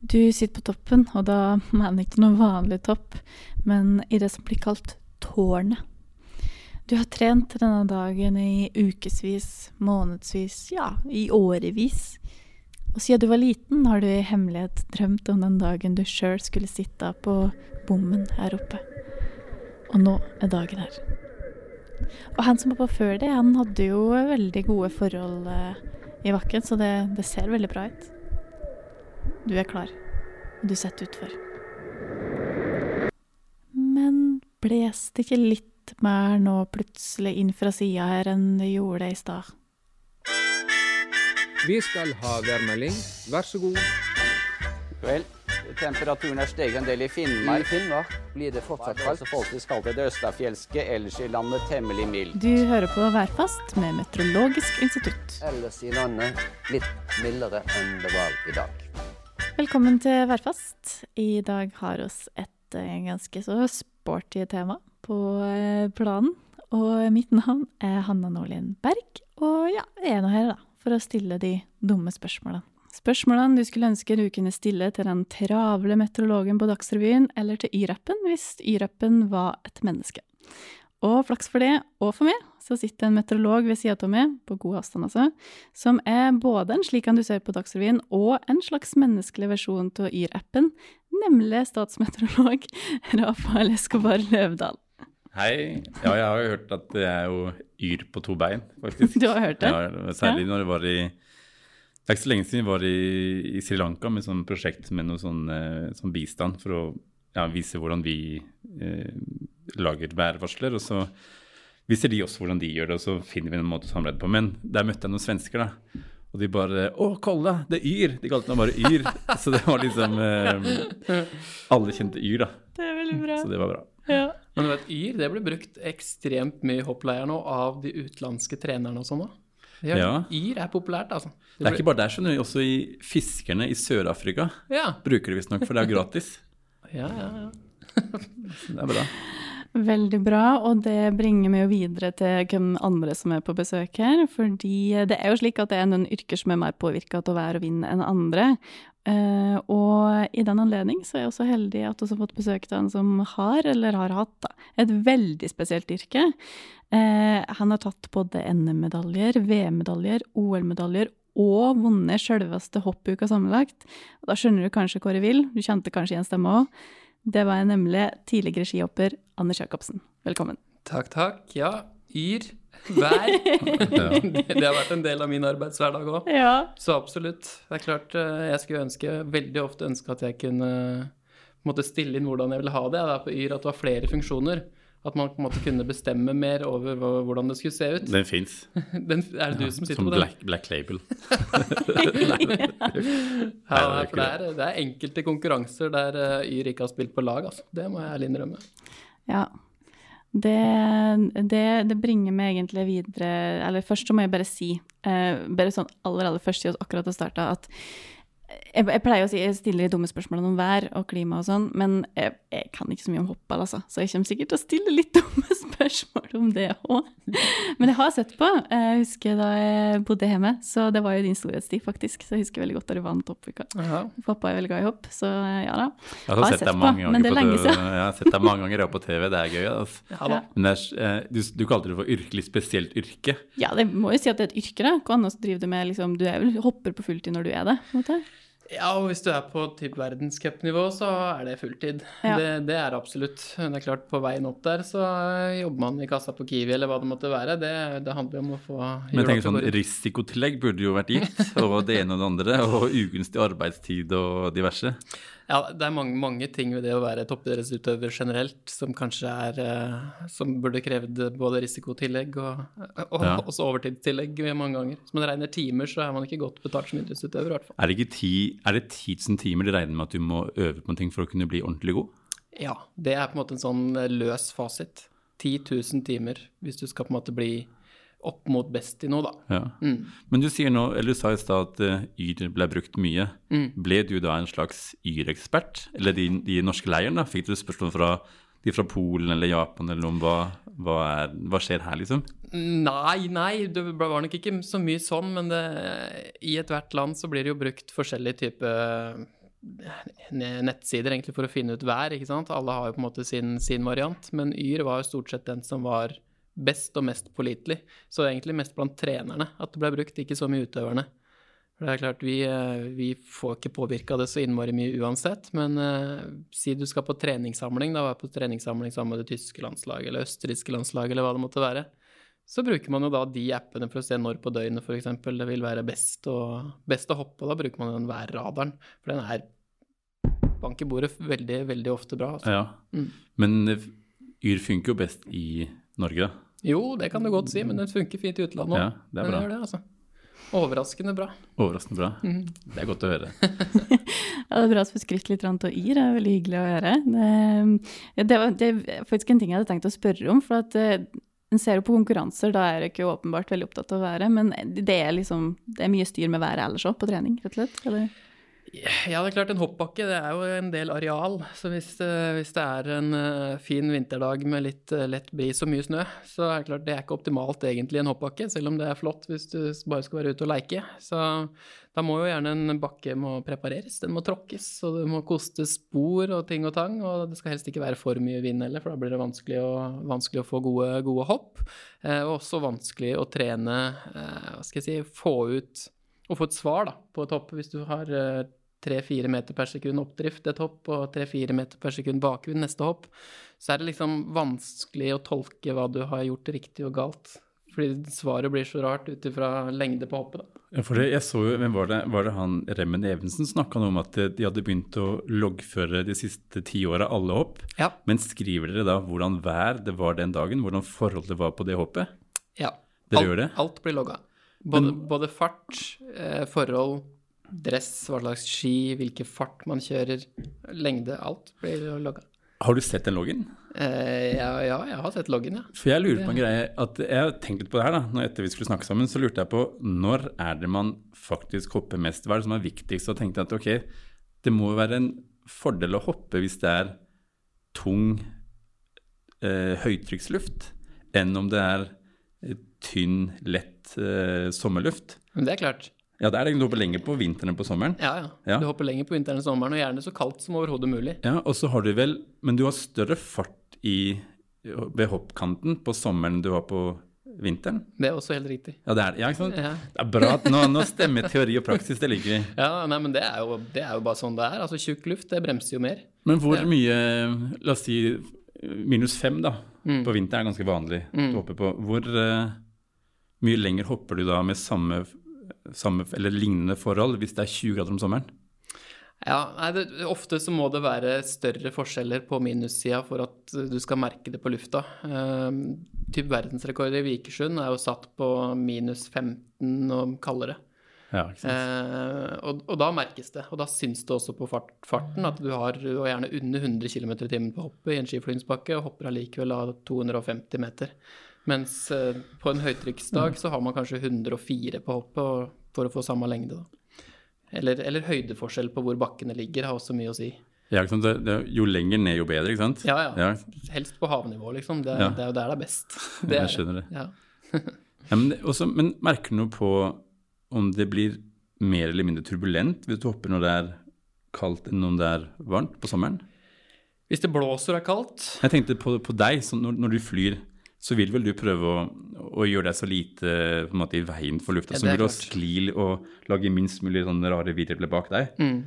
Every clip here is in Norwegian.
Du sitter på toppen, og da mener ikke noe vanlig topp, men i det som blir kalt tårnet. Du har trent denne dagen i ukevis, månedsvis, ja, i årevis. Og siden du var liten, har du i hemmelighet drømt om den dagen du sjøl skulle sitte på bommen her oppe. Og nå er dagen her. Og han som var på før det, han hadde jo veldig gode forhold eh, i bakken, så det, det ser veldig bra ut. Du er klar, og du setter utfor. Men bles det ikke litt mer nå plutselig inn fra sida her enn det gjorde i stad? Vi skal ha værmelding. Vær så god. Vel, temperaturen er steget en del i Finnmark. I Finnmark blir det fortsatt Det kaldt. skal folkets kaldt. Det østafjelske, ellers i landet temmelig mildt. Du hører på Værfast med Meteorologisk institutt. Ellers i landet litt mildere enn det var i dag. Velkommen til Værfast. I dag har oss et eh, ganske så sporty tema på eh, planen. Og mitt navn er Hanna Nordlien Berg, og ja, jeg er nå her da, for å stille de dumme spørsmålene. Spørsmålene du skulle ønske du kunne stille til den travle meteorologen på Dagsrevyen, eller til Y-rappen hvis Y-rappen var et menneske. Og flaks for det, og for meg, så sitter en meteorolog ved sida av meg, på god avstand altså, som er både en slik han du ser på Dagsrevyen, og en slags menneskelig versjon av Yr-appen, nemlig statsmeteorolog Rafael Escobar Løvdahl. Hei. Ja, jeg har jo hørt at det er jo yr på to bein, faktisk. Du har hørt det? Ja, særlig når det var i Det er ikke så lenge siden vi var i, i Sri Lanka med sånn prosjekt med noe sånn, eh, sånn bistand for å ja, vise hvordan vi eh, lager værvarsler. Og så viser de oss hvordan de gjør det, og så finner vi en måte å samarbeide på. Men der møtte jeg noen svensker, da. Og de bare 'Å, Kolla, det er Yr!' De kalte meg bare Yr. Så det var liksom eh, Alle kjente Yr, da. Det er veldig bra. Så det var bra. Ja. Men du vet, Yr det blir brukt ekstremt mye i hoppleier nå av de utenlandske trenerne og sånn. da. Ja, Ja. Yr er populært, altså. Det er ikke bare der, skjønner du. Også i fiskerne i Sør-Afrika Ja, bruker de visstnok, for det er gratis. ja, ja. ja. Det er bra. Veldig bra, og det bringer meg jo videre til hvem andre som er på besøk her. Fordi det er jo slik at det er noen yrker som er mer påvirka av vær og vind enn andre. Uh, og i den anledning så er jeg også heldig at vi har fått besøk av en som har, eller har hatt, da, et veldig spesielt yrke. Uh, han har tatt både NM-medaljer, VM-medaljer, OL-medaljer og vunnet sjølveste hoppuka sammenlagt. Og da skjønner du kanskje hvor jeg vil. Du kjente kanskje igjen stemma òg. Det var jeg nemlig tidligere skihopper Anders Jacobsen. Velkommen. Takk, takk. Ja, Yr, vær. det har vært en del av min arbeidshverdag òg. Ja. Så absolutt. Det er klart, eh, jeg skulle ønske, veldig ofte ønske at jeg kunne måtte stille inn hvordan jeg ville ha det. Det er på Yr at det var flere funksjoner. At man på en måte kunne bestemme mer over hvordan det skulle se ut. Den fins. Er det du som sitter Som på den? black, black label. Ja, Nei, for det er, det er enkelte konkurranser der eh, Yr ikke har spilt på lag, altså. Det må jeg ærlig innrømme. Ja. Det, det, det bringer meg egentlig videre Eller først så må jeg bare si, eh, bare sånn aller, aller først, siden akkurat det starta, at jeg, jeg pleier å si jeg stiller de dumme spørsmålene om vær og klima og sånn, men jeg, jeg kan ikke så mye om hoppball, altså. Så jeg kommer sikkert til å stille litt dumme spørsmål om det òg. Men jeg har sett på. Jeg husker da jeg bodde hjemme, så det var jo din storhetstid, faktisk. Så jeg husker veldig godt da du vant hoppuka. Aha. Pappa er veldig glad i hopp, så ja da. Jeg har, sett deg mange men det er lenge på, siden. jeg har sett deg mange ganger på TV. Det er gøy. Altså. Ja da. Men er, eh, du, du kalte det for yrkelig spesielt yrke. Ja, det må jo si at det er et yrke, da. Hva annet driver du med? Liksom, du er vel hopper på fulltid når du er det? på en måte? Ja, og hvis du er på typ verdenscupnivå, så er det fulltid. Ja. Det, det er absolutt. Det er klart, på veien opp der så jobber man i kassa på Kiwi eller hva det måtte være. Det, det handler om å få Men tenk sånn risikotillegg burde jo vært gitt. Og det ene og det andre. Og ugunstig arbeidstid og diverse. Ja, det er mange, mange ting ved det å være toppidrettsutøver generelt som kanskje er eh, Som burde krevd både risikotillegg og, og Ja. også overtidstillegg mange ganger. Så man regner timer, så er man ikke godt betalt som idrettsutøver, i hvert fall. Er det ikke ti, er det 10 000 timer de regner med at du må øve på en ting for å kunne bli ordentlig god? Ja, det er på en måte en sånn løs fasit. 10 000 timer hvis du skal på en måte bli opp mot best i noe, da. Ja. Mm. Men du sier nå, eller du sa i stad at uh, Yr ble brukt mye. Mm. Ble du da en slags Yr-ekspert? Eller de, de norske leiren, da? Fikk du spørsmål fra de fra Polen eller Japan eller om hva, hva, er, hva skjer her, liksom? Nei, nei, det var nok ikke så mye sånn, men det, i ethvert land så blir det jo brukt forskjellige typer nettsider egentlig for å finne ut vær, ikke sant. Alle har jo på en måte sin, sin variant, men Yr var jo stort sett den som var best og mest pålitelig. Så egentlig mest blant trenerne at det ble brukt, ikke så mye utøverne. For det er klart, vi, eh, vi får ikke påvirka det så innmari mye uansett, men uh, si du skal på treningssamling, da var jeg på treningssamling sammen med det tyske landslaget eller østerrikske landslaget eller hva det måtte være, så bruker man jo da de appene for å se når på døgnet f.eks. det vil være best å, best å hoppe, og da bruker man den værradaren, for den er bank i bordet veldig, veldig ofte bra. Altså. Ja. Mm. Men eh, Yr funker jo best i Norge. Jo, det kan du godt si, men den funker fint i utlandet òg. Ja, det er bra. det, altså. Overraskende bra. Overraskende bra. Mm. Det er godt å høre. Ja, det er bra at du skryter litt av Yr, det er veldig hyggelig å høre. Det, det, var, det er faktisk en ting jeg hadde tenkt å spørre om. for at eh, en ser jo på konkurranser, da er jeg ikke åpenbart veldig opptatt av været. Men det er liksom, det er mye styr med været ellers òg, på trening, rett og slett? Eller? Ja, det er klart, en hoppbakke det er jo en del areal. Så hvis, eh, hvis det er en eh, fin vinterdag med litt eh, lett bris og mye snø, så er det klart det er ikke optimalt egentlig en hoppbakke, selv om det er flott hvis du bare skal være ute og leike. Så da må jo gjerne en bakke må prepareres, den må tråkkes, og det må koste spor og ting og tang, og det skal helst ikke være for mye vind heller, for da blir det vanskelig å, vanskelig å få gode, gode hopp. Eh, og også vanskelig å trene, eh, hva skal jeg si, få ut og få et svar da, på et hopp hvis du har eh, 3-4 meter per sekund oppdrift et hopp og 3-4 meter per sekund bakgrunn neste hopp, så er det liksom vanskelig å tolke hva du har gjort riktig og galt. Fordi svaret blir så rart ut ifra lengde på hoppet. Ja, for det, jeg så jo, men var det, var det han Remmen Evensen snakka om at de hadde begynt å loggføre de siste ti åra alle hopp. Ja. Men skriver dere da hvordan vær det var den dagen? Hvordan forholdet var på det hoppet? ja. Dere alt, gjør det? Alt blir logga. Både, både fart, eh, forhold, dress, hva slags ski, hvilken fart man kjører, lengde, alt blir logga. Har du sett den loggen? Eh, ja, ja, jeg har sett loggen, ja. For jeg lurer på en greie at Jeg har tenkt litt på det her da, når etter vi skulle snakke sammen, så lurte jeg på når er det man faktisk hopper mest? Hva er det som er viktigst? Og tenkte jeg at ok, det må være en fordel å hoppe hvis det er tung eh, høytrykksluft, enn om det er eh, tynn, lett eh, sommerluft. Men det er klart. Ja, det er det du hopper lenger på vinteren enn på sommeren. Ja, ja. Ja. Du hopper lenger på vinteren og sommeren, og gjerne så kaldt som overhodet mulig. Ja, og så har du vel Men du har større fart i, ved hoppkanten på sommeren enn du har på vinteren? Det er også helt riktig. Ja, det er ja, ikke sant? Ja. Det er bra at nå, nå stemmer teori og praksis, det liker vi. Ja, nei, men det er, jo, det er jo bare sånn det er. Altså, tjukk luft, det bremser jo mer. Men hvor Ja. mye La oss si minus fem, da. Mm. På vinteren er ganske vanlig å hoppe på. Hvor uh, mye lenger hopper du da med samme, samme eller lignende forhold hvis det er 20 grader om sommeren? Ja, nei, det, Ofte så må det være større forskjeller på minussida for at du skal merke det på lufta. Uh, typ Verdensrekord i Vikersund er jo satt på minus 15 og kaldere. Ja? Eh, og, og da merkes det. Og da syns det også på fart, farten at du har du er gjerne under 100 km i timen på hoppet i en skiflygingsbakke, og hopper allikevel av 250 meter. Mens eh, på en høytrykksdag så har man kanskje 104 på hoppet for å få samme lengde, da. Eller, eller høydeforskjell på hvor bakkene ligger, har også mye å si. Ja? Det, det, jo lenger ned, jo bedre, ikke sant? Ja, ja. ja. Helst på havnivå, liksom. Det, Ja. det er jo der det er best. Det jeg skjønner det. Ja. Men, også, men merker du noe på om det blir mer eller mindre turbulent hvis du hopper når det er kaldt enn om det er varmt på sommeren? Hvis det blåser og er kaldt Jeg tenkte på, på deg, når, når du flyr, så vil vel du prøve å, å gjøre deg så lite på en måte, i veien for lufta Ja, som mulig, og skli og lage minst mulig sånne rare virvler bak deg. mm.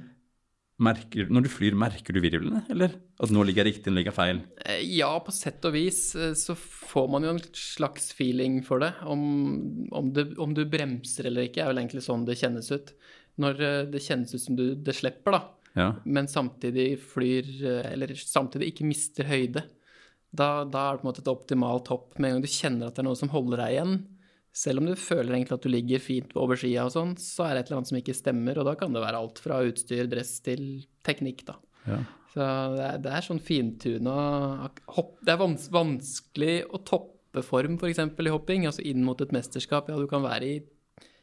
Merker, når du flyr, merker du virvlene, eller? At nå ligger jeg riktig, nå ligger jeg feil? Eh, Ja, på sett og vis eh, så får man jo en slags feeling for det. Om, om, det, om du bremser eller ikke, er vel egentlig sånn det kjennes ut. Når eh, det kjennes ut som du det slipper, da, Ja. men samtidig flyr eh, Eller samtidig ikke mister høyde. Da, da er det på en måte et optimalt hopp. Med en gang du kjenner at det er noe som holder deg igjen, selv om du føler egentlig at du ligger fint over skia og sånn, så er det et eller annet som ikke stemmer, og da kan det være alt fra utstyr, dress til teknikk, da. Ja. Så det er, det er sånn fintuna hopp Det er vans vanskelig å toppe form, f.eks. i hopping, altså inn mot et mesterskap. Ja, du kan være i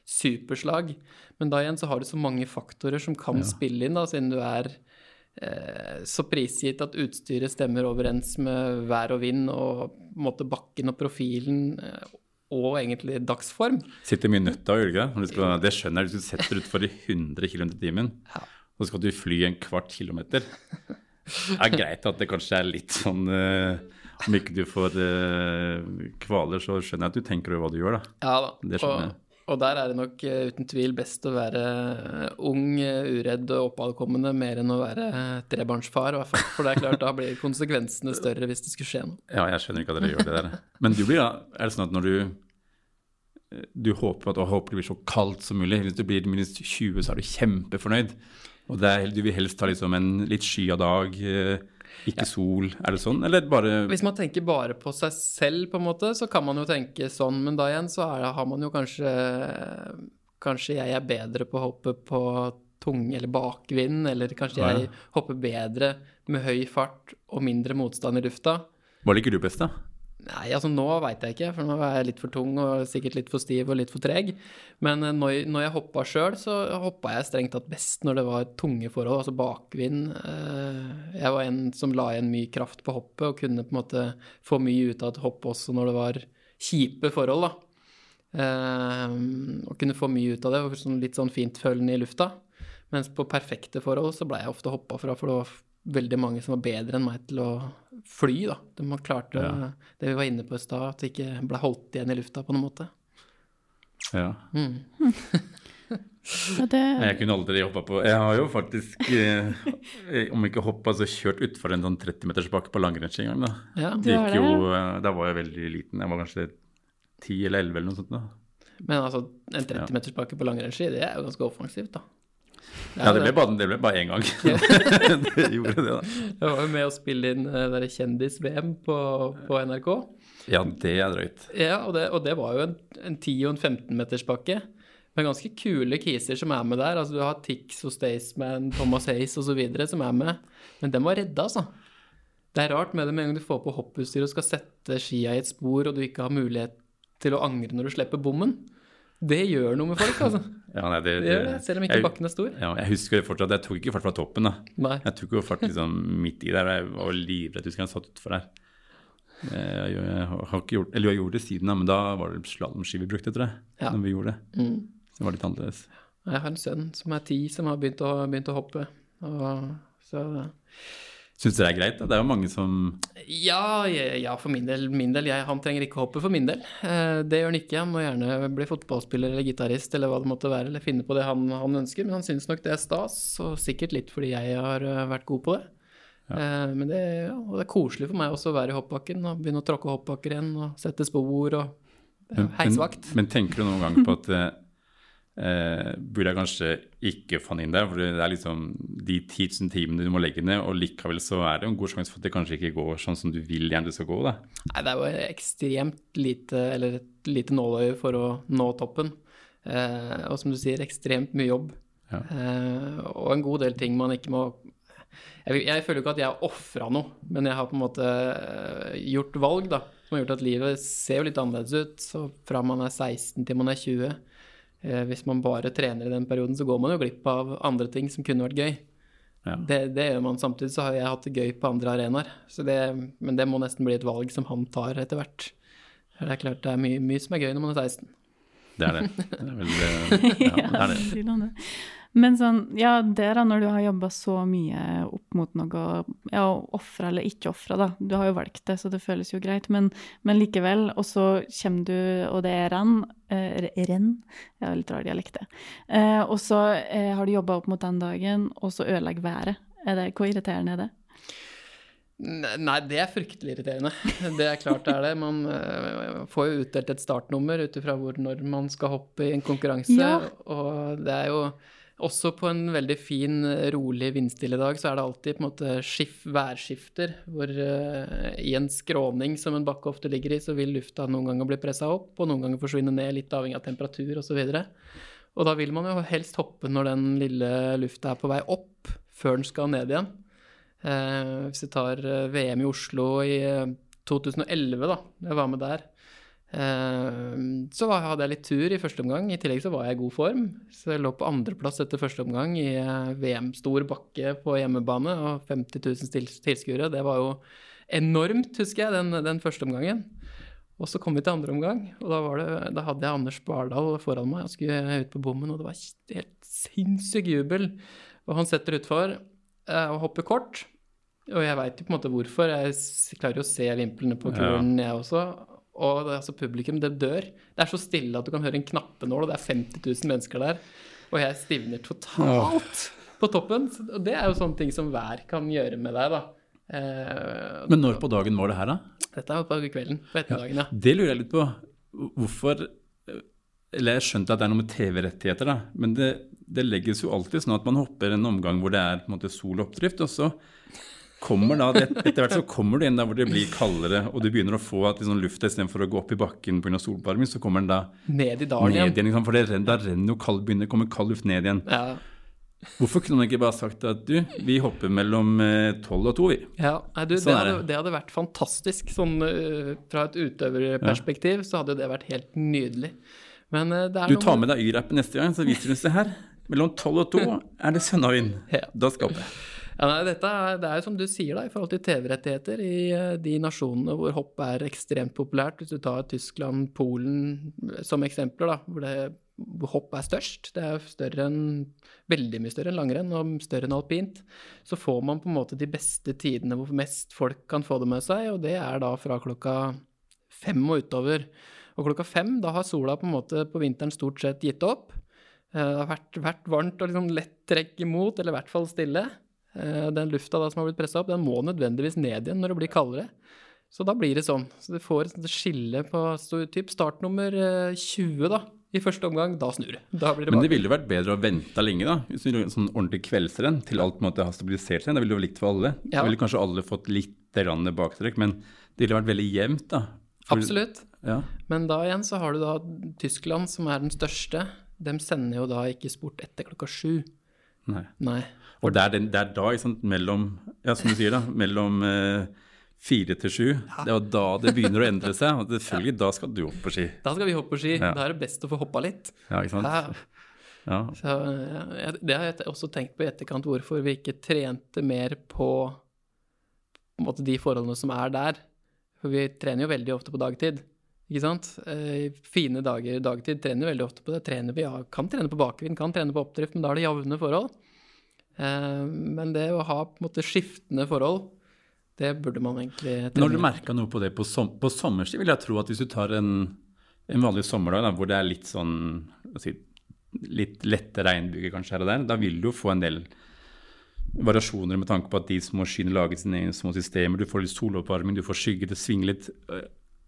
superslag, men da igjen så har du så mange faktorer som kan spille inn, da, siden du er så prisgitt at utstyret stemmer overens med vær og vind og måte bakken og profilen eh, og egentlig dagsform. Sitter mye nøtta, og du det? Skal, det skjønner jeg hvis du setter utfor i 100 km i timen. Ja. så skal du fly en kvart kilometer. Det er greit at det kanskje er litt sånn uh, Om ikke du får uh, kvaler, så skjønner jeg at du tenker over hva du gjør, da. Ja da. Det skjønner jeg. og, og der er det nok eh, uten tvil best å være eh, ung, eh, uredd og oppadkommende mer enn å være trebarnsfar, i hvert fall. For det er klart, da blir konsekvensene større hvis det skulle skje noe. Ja, jeg skjønner ikke at dere gjør det der. Men du blir da, er det sånn at når du du håper at, og håper det blir så kaldt som mulig. Hvis det blir minus 20, så er du kjempefornøyd. Og er, du vil helst ha liksom en litt skya dag, eh, ikke sol. Er det sånn, eller bare Hvis man tenker bare på seg selv, på en måte, så kan man jo tenke sånn, men da igjen så er det, har man jo kanskje Kanskje jeg er bedre på å hoppe på tung eller bakvind, eller kanskje Ja, ja. jeg hopper bedre med høy fart og mindre motstand i lufta. Hva liker du best, da? Nei, altså nå veit jeg ikke, for nå er jeg litt for tung og sikkert litt for stiv og litt for treg. Men eh, når, når jeg hoppa sjøl, så hoppa jeg strengt tatt best når det var tunge forhold, altså bakvind. Eh, Jeg var en som la igjen mye kraft på hoppet og kunne på en måte få mye ut av et hopp også når det var kjipe forhold, da. Eh, Og kunne få mye ut av det, sånn litt sånn fintfølende i lufta. Mens på perfekte forhold så ble jeg ofte hoppa fra, for det var veldig mange som var bedre enn meg til å fly, da. De man klarte Ja. det vi var inne på i stad, at vi ikke ble holdt igjen i lufta på noen måte. Ja. Mm. Det, Jeg kunne aldri hoppa på Jeg har jo faktisk, eh, om ikke hoppa, så kjørt utfor en sånn 30-metersbakke på langrennsski en gang. da. Ja. Det gikk det, jo, eh, Da var jeg veldig liten. Jeg var kanskje 10 eller 11 eller noe sånt. da. Men altså, en 30-metersbakke på langrennsski, det er jo ganske offensivt, da. Ja, det ble bare, det ble bare én gang. det gjorde det, da. Jeg var jo med å spille inn det Kjendis-VM på, på NRK. Ja, det er drøyt. Ja, og det, og det var jo en, en 10- og en 15-metersbakke. Med ganske kule kiser som er med der. Altså Du har Tix og Staysman, Thomas Hayes osv. som er med. Men den var redda, altså. Det er rart med det med en gang du får på hopputstyr og skal sette skia i et spor, og du ikke har mulighet til å angre når du slipper bommen. Det gjør noe med folk, altså. Ja, nei, det, Det gjør det, selv om ikke jeg, bakken er stor. ja, jeg husker det fortsatt. Jeg tok ikke fart fra toppen. da. Nei. Jeg tok jo fart liksom midt i der. Jeg var livredd. Husker jeg satt utfor der. Jeg, jeg, har ikke gjort, eller jeg gjorde det siden, da, men da var det slalåmski vi brukte, tror jeg. Ja. Når vi gjorde det. Mm. Så det var litt annerledes. Jeg har en sønn som er ti, som har begynt å, begynt å hoppe. Og, så Syns dere det er greit? da? Det er jo mange som ja, ja, for min del. Min del jeg, han trenger ikke hoppe for min del. Eh, det gjør han ikke. Han må gjerne bli fotballspiller eller gitarist eller hva det måtte være, eller finne på det han, han ønsker. Men han syns nok det er stas, og sikkert litt fordi jeg har eh, vært god på det. Ja. men det, ja, det er koselig for meg også å være i hoppbakken og begynne å tråkke hoppbakker igjen og sette spor og ja, Men, heisvakt. men, men tenker du noen gang på at eh, burde jeg kanskje ikke få han inn der? For det er liksom de 10 000 timene du må legge ned, og likevel så er det en god sjanse for at det kanskje ikke går sånn som du vil gjerne det skal gå. da. Nei, det er jo ekstremt lite, eller et lite nåløye for å nå toppen. Eh, og som du sier, ekstremt mye jobb. Ja. Eh, og en god del ting man ikke må Jeg, jeg føler jo ikke at jeg har ofra noe, men jeg har på en måte eh, gjort valg da, som har gjort at livet ser jo litt annerledes ut. Så fra man er 16 til man er 20 eh, Hvis man bare trener i den perioden, så går man jo glipp av andre ting som kunne vært gøy. Ja. Det, det gjør man samtidig, så har jeg hatt det gøy på andre arenaer. Men det må nesten bli et valg som han tar etter hvert. Det er klart det er mye, mye som er gøy når man er 16. Det er det. det, er vel, eh, ja, det er det. Men sånn, ja, det da, når du har jobba så mye opp mot noe, ja, ofra eller ikke ofra, da. Du har jo valgt det, så det føles jo greit, men, men likevel. Og så kommer du, og det er renn. Eh, renn? Har litt rar dialekt, det. Eh, og så eh, har du jobba opp mot den dagen, og så ødelegger været. Det, hvor irriterende er det? Nei, det er fryktelig irriterende. Det er klart det er det. Man øh, får jo utdelt et startnummer ut ifra hvor når man skal hoppe i en konkurranse. Ja. Og det er jo også på en veldig fin, rolig, vindstille dag, så er det alltid på en måte skif, værskifter. Hvor uh, i en skråning som en bakke ofte ligger i, så vil lufta noen ganger bli pressa opp, og noen ganger forsvinne ned, litt avhengig av temperatur osv. Og, så og da vil man jo helst hoppe når den lille lufta er på vei opp, før den skal ned igjen. Uh, hvis vi tar eh, VM i Oslo i eh, 2011, da, jeg var med der, så hadde jeg litt tur i første omgang. I tillegg så var jeg i god form. Så jeg lå på andreplass etter første omgang i eh, VM-stor bakke på hjemmebane og 50 000 til- tilskuere. Det var jo enormt, husker jeg, den, den første omgangen. Og så kom vi til andre omgang, og da, var det, da hadde jeg Anders Bardal foran meg Han skulle ut på bommen, og det var helt sinnssyk jubel. Og han setter utfor eh, og hopper kort. Og jeg veit jo på en måte hvorfor. Jeg klarer jo å se vimplene på kulen, jeg også. Og det, er altså publikum, det dør. Det er så stille at du kan høre en knappenål, og det er 50 000 mennesker der. Og jeg stivner totalt på toppen. Og det er jo sånne ting som vær kan gjøre med deg, da. Eh, Men når på dagen var det her, da? dette er jo på kvelden, på ettermiddagen, ja. Det lurer jeg litt på. Hvorfor Eller jeg skjønte at det er noe med TV-rettigheter, da. Men det, det legges jo alltid sånn at man hopper en omgang hvor det er på en måte sol og oppdrift, og så kommer da, Etter hvert så kommer du inn der hvor det blir kaldere, og du begynner å få at liksom, lufta istedenfor å gå opp i bakken pga. solvarming, så kommer den da Ned i dalen ned igjen. Liksom, for det, da renner jo kald, begynner, kommer kald luft ned igjen. Ja. Hvorfor kunne man ikke bare sagt at du, vi hopper mellom eh, tolv og to, vi? Ja, nei, du, Sånn det, hadde, det. hadde vært fantastisk. Sånn, øh, fra et utøverperspektiv så hadde det vært helt nydelig. Men øh, det er Du tar med deg Y-rappen neste gang, så viser du oss det her. Mellom tolv og to er det sønnavind. Ja. Da skal vi. Ja, nei, dette er, det er som du sier, da, i forhold til TV-rettigheter i eh, de nasjonene hvor hopp er ekstremt populært. Hvis du tar Tyskland, Polen eh, som eksempler, da, hvor, det, hvor hopp er størst. Det er større enn, veldig mye større enn langrenn og større enn alpint. Så får man på en måte de beste tidene hvor mest folk kan få det med seg, og det er da fra klokka fem og utover. Og klokka fem, da har sola på en måte på vinteren stort sett gitt opp. Eh, Det har vært, vært varmt og liksom lett trekk imot, eller i hvert fall stille. Eh, Den lufta da som har blitt pressa opp, den må nødvendigvis ned igjen når det blir kaldere. Så da blir det sånn. Så du får et skille på typ startnummer eh, 20 da, i første omgang. Da snur det. Da blir det Men det ville jo vært bedre å vente lenge, da. Hvis du en sånn ordentlig kveldsrenn til alt måte har stabilisert seg. Det ville jo vært likt for alle. Ja. Da ville kanskje alle fått litt baktrekk, men det ville vært veldig jevnt, da. For- Absolutt. Ja. Men da igjen så har du da Tyskland, som er den største. De sender jo da ikke sport etter klokka sju. Nei. Nei. Og det er, den, det er da, sant, mellom Ja, som du sier, da. Mellom eh, fire til sju. Det er da det begynner å endre seg. Og selvfølgelig, da skal du opp på ski. Da skal vi hoppe på ski. Ja. Da er det best å få hoppa litt. Ja, ikke sant? Ja. Så, det har jeg også tenkt på i etterkant, hvorfor vi ikke trente mer på, på måte, de forholdene som er der. For vi trener jo veldig ofte på dagtid. Ikke sant? Eh, fine dager dagtid trener vi veldig ofte på det. Trener vi, ja, kan trene på bakvind, kan trene på oppdrift, men da er det jevne forhold. Eh, men det å ha på en måte skiftende forhold, det burde man egentlig trene. Når du merka noe på det på, som, på sommerstid, vil jeg tro at hvis du tar en, en vanlig sommerdag da, hvor det er litt sånn si, litt lette regnbyger kanskje her og der, da vil du jo få en del variasjoner med tanke på at de små skyene lager sine egne små systemer. Du får litt soloppvarming, du får skygge, det svinger litt.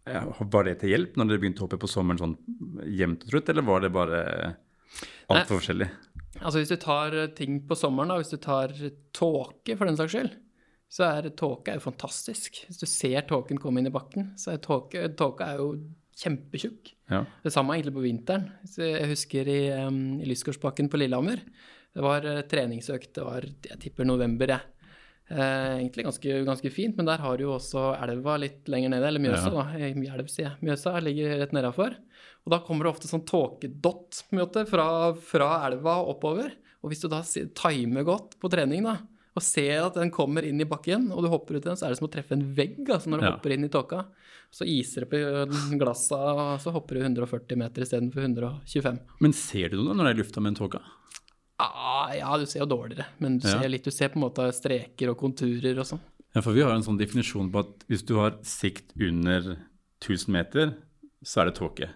Var det til hjelp når dere begynte å hoppe på sommeren sånn jevnt og trutt, eller var det bare altfor forskjellig? Altså hvis du tar eh, ting på sommeren, da, hvis du tar tåke for den saks skyld, så er tåke er jo fantastisk. Hvis du ser tåken komme inn i bakken, så er tåke, tåke er jo kjempetjukk. Ja. Det samme egentlig på vinteren. Så jeg husker i, um, i Lysgårdsbakken på Lillehammer. Det var eh, treningsøkt, det var jeg tipper november, jeg. Eh, egentlig ganske, ganske fint, men der har du jo også elva litt lenger nede, eller Mjøsa, Ja. da. Eh, Elv, sier jeg. Mjøsa ligger rett nedafor. Og da kommer det ofte sånn tåkedott fra, fra elva oppover. Og hvis du da timer godt på trening, da, og ser at den kommer inn i bakken, og du hopper ut i den, så er det som å treffe en vegg altså når du Ja. hopper inn i tåka. Så iser det på glassa, og så hopper du 140 meter istedenfor 125. Men ser du noe når det er lufta med en tåke? Ah, ja, du ser jo dårligere, men du Ja. ser litt, du ser på en måte streker og konturer og sånn. Ja, for vi har en sånn definisjon på at hvis du har sikt under 1000 meter, så er det tåke.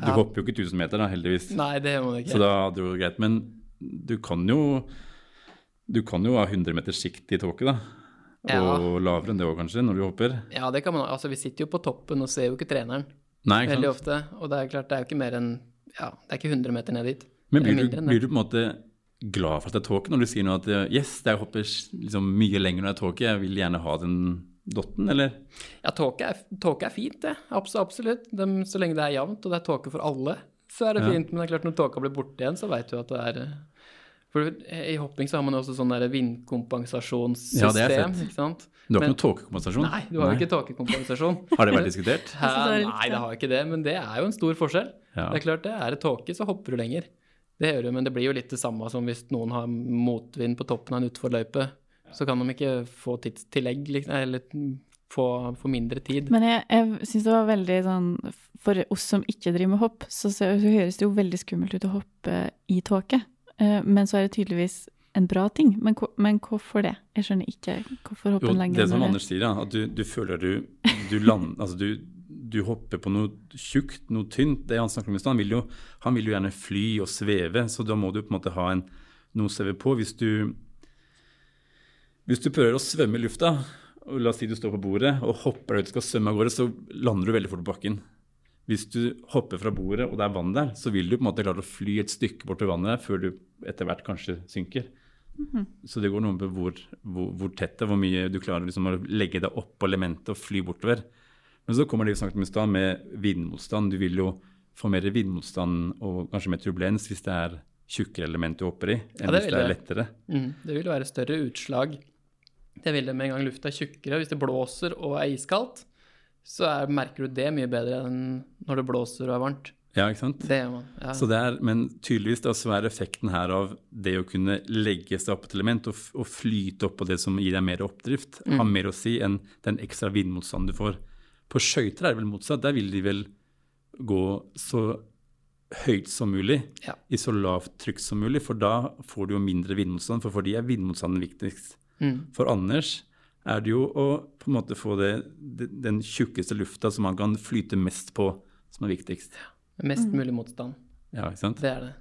Du Ja. hopper jo ikke 1000 meter, da, heldigvis. Nei, det gjør man ikke. Så da er det jo greit. Men du kan jo du kan jo ha 100 meters sikt i tåke, da. Ja. Og lavere enn det òg, kanskje, når du hopper. Ja, det kan man Altså, vi sitter jo på toppen og ser jo ikke treneren Nei, ikke veldig sant? ofte, og det er klart, det er jo ikke mer enn Ja, det er ikke 100 meter ned dit. Men blir du, blir du på en måte glad for at det er tåke, når du sier nå at eh, yes, jeg hopper liksom mye lenger når det er tåke, jeg vil gjerne ha den dotten, eller? Ja, tåke er, er fint, det. Abs absolutt. De, så lenge det er jevnt, og det er tåke for alle, så er det Ja. fint. Men det er klart, når tåka blir borte igjen, så veit du at det er eh, For i hopping så har man også sånn der vindkompensasjonssystem, Ja, det er fett. ikke sant? Du har Men- ikke noe tåkekompensasjon? Nei, du har jo ikke tåkekompensasjon. Har det vært diskutert? Hæ, nei, det har ikke det, men det er jo en stor forskjell. Ja. Det er klart det, er det tåke, så hopper du lenger. Det gjør du, men det blir jo litt det samme som hvis noen har motvind på toppen av en utforløype. Så kan de ikke få tidstillegg, liksom, eller få, få mindre tid. Men jeg, jeg syns det var veldig sånn For oss som ikke driver med hopp, så, ser- så høres det jo veldig skummelt ut å hoppe i tåke. Eh, Men så er det tydeligvis en bra ting. Men, men hvorfor det? Jeg skjønner ikke hvorfor hoppe Jo, det det som Anders sier, ja, at du, du føler du, du land, altså du, du hopper på noe tjukt, noe tynt. Det han snakker om i stad, han, han vil jo gjerne fly og sveve, så da må du på en måte ha en, noe å sveve på. Hvis du, hvis du prøver å svømme i lufta, og la oss si du står på bordet og hopper deg ut og skal svømme av gårde, så lander du veldig fort på bakken. Hvis du hopper fra bordet og det er vann der, så vil du på en måte klare å fly et stykke bort til vannet der før du etter hvert kanskje synker. Så det går noe med hvor, hvor, hvor tett det er, hvor mye du klarer liksom, å legge deg opp på elementet og fly bortover. Men så kommer det vi snakket om i stad, med vindmotstand. Du vil jo få mer vindmotstand og kanskje mer turbulens hvis det er tjukkere element du hopper i, enn Ja, det hvis det er lettere. Mm, det vil være større utslag. Det vil det med en gang lufta er tjukkere. Hvis det blåser og er iskaldt, så er, merker du det mye bedre enn når det blåser og er varmt. Ja, ikke sant? Det gjør man. Ja. Så det er, men tydeligvis da, så er effekten her av det å kunne legge seg opp et element og, og flyte opp på det som gir deg mer oppdrift, har mer å si enn den ekstra vindmotstanden du får. På skøyter er det vel motsatt. Der vil de vel gå så høyt som mulig, Ja. i så lavt trykk som mulig, for da får du jo mindre vindmotstand, for for de er vindmotstanden viktigst. Mm. For Anders er det jo å på en måte få det, det, den tjukkeste lufta som han kan flyte mest på, som er viktigst. Mest mulig motstand. Ja, ikke sant? Det er det.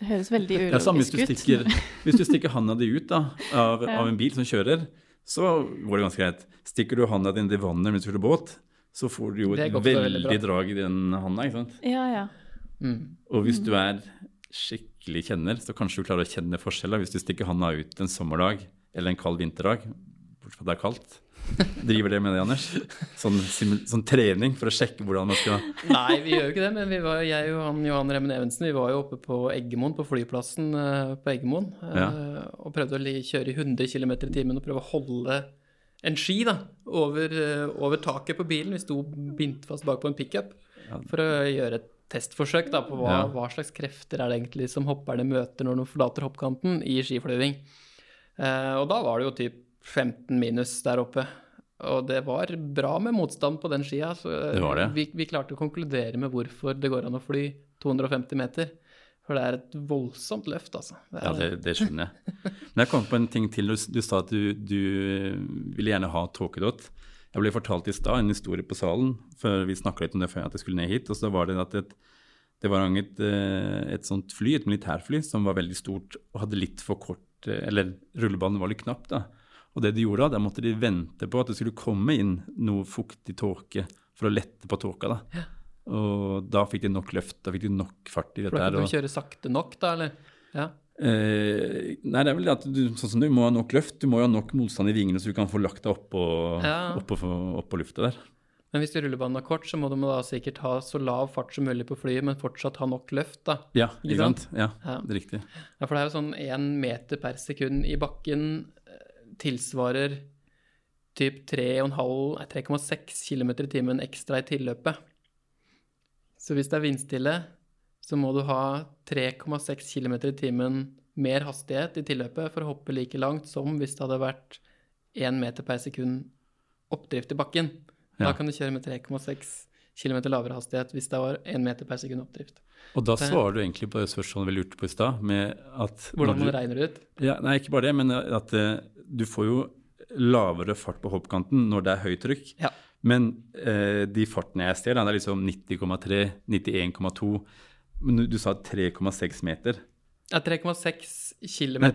Det høres veldig Ja, samme hvis ulogisk du stikker, hvis du stikker handa di ut da, av, Ja. av en bil som kjører, så går det ganske greit. Stikker du handa di inn i vannet mens du kjører båt, så får du jo et veldig veldig drag i den handa. ikke sant? Ja, ja. Mm. Og hvis du er skikkelig kjenner, så kanskje du klarer å kjenne forskjell da, hvis du stikker handa ut en sommerdag eller en kald vinterdag, bortsett fra at det er kaldt. Driver det med det, Anders? Sånn, sånn trening for å sjekke hvordan man skal Nei, vi gjør jo ikke det, men vi var, jeg og han Johan Remmen Evensen vi var jo oppe på Eggemoen, på flyplassen eh, på Eggemoen, ja. og prøvde å kjøre i 100 km i timen og prøve å holde en ski da, over, eh, over taket på bilen. Vi sto bindt fast bak på en pickup for å gjøre et testforsøk da, på hva, Ja. hva slags krefter er det egentlig som hopperne møter når de forlater hoppkanten i skiflyving. Eh, og da var det jo typ 15 minus der oppe. Og det var bra med motstand på den skia. Så Det var det. Vi, vi klarte å konkludere med hvorfor det går an å fly 250 meter. For det er et voldsomt løft, altså. Det Ja, det, det skjønner jeg. Men jeg kom på en ting til. Du, du sa at du, du ville gjerne ha tåkedott. Jeg ble fortalt i stad en historie på salen, før vi snakka litt om det før at jeg skulle ned hit. og så var Det at et, det var et, eh, et sånt fly, et militærfly som var veldig stort og hadde litt for kort eh, Eller rullebanen var litt knapp. da. Og det de gjorde da, der måtte de vente på at det skulle komme inn noe fuktig tåke for å lette på tåka. da. Og da fikk de nok løft, da fikk de nok fart i dette. her, kan og- du kjøre sakte nok, da, eller? Ja. Eh, nei, det er vel at du, sånn som du må ha nok løft. Du må jo ha nok motstand i vingene så du kan få lagt deg oppå, Ja. opp opp lufta der. Men hvis rullebanen er kort, så må du da sikkert ha så lav fart som mulig på flyet, men fortsatt ha nok løft, da. Ja, Ikke ikke sant? Ja, Ja. det er riktig. Ja, for det er jo sånn én meter per sekund i bakken eh, tilsvarer typ 3,5-3,6 km i timen ekstra i tilløpet. Så hvis det er vindstille, så må du ha 3,6 km i timen mer hastighet i tilløpet for å hoppe like langt som hvis det hadde vært 1 meter per sekund oppdrift i bakken. Da Ja. kan du kjøre med 3,6 km lavere hastighet hvis det var 1 meter per sekund oppdrift. Og da svarer du egentlig på det spørsmålet vi lurte på i stad, med at Hvordan man regner det ut. Ja, nei, ikke bare det, men at uh, du får jo lavere fart på hoppkanten når det er høyt trykk. Ja. Men eh, de fartene jeg ser, da, det er liksom 90,3, 91,2 Men du, du sa 3,6 meter. Ja, 3,6 km